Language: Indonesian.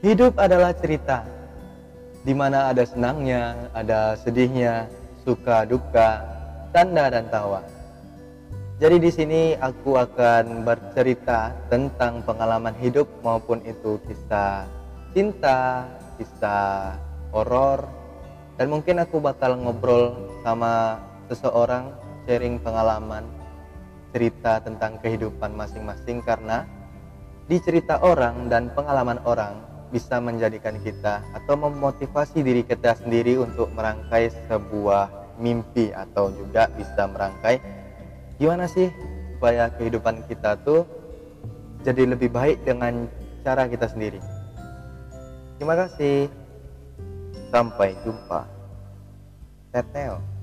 Hidup adalah cerita, di mana ada senangnya, ada sedihnya, suka duka, tanda dan tawa. Jadi di sini aku akan bercerita tentang pengalaman hidup maupun itu kisah cinta, kisah horor, dan mungkin aku bakal ngobrol sama seseorang sharing pengalaman cerita tentang kehidupan masing-masing karena di cerita orang dan pengalaman orang bisa menjadikan kita atau memotivasi diri kita sendiri untuk merangkai sebuah mimpi atau juga bisa merangkai gimana sih supaya kehidupan kita tuh jadi lebih baik dengan cara kita sendiri. Terima kasih. Sampai jumpa. Teteo.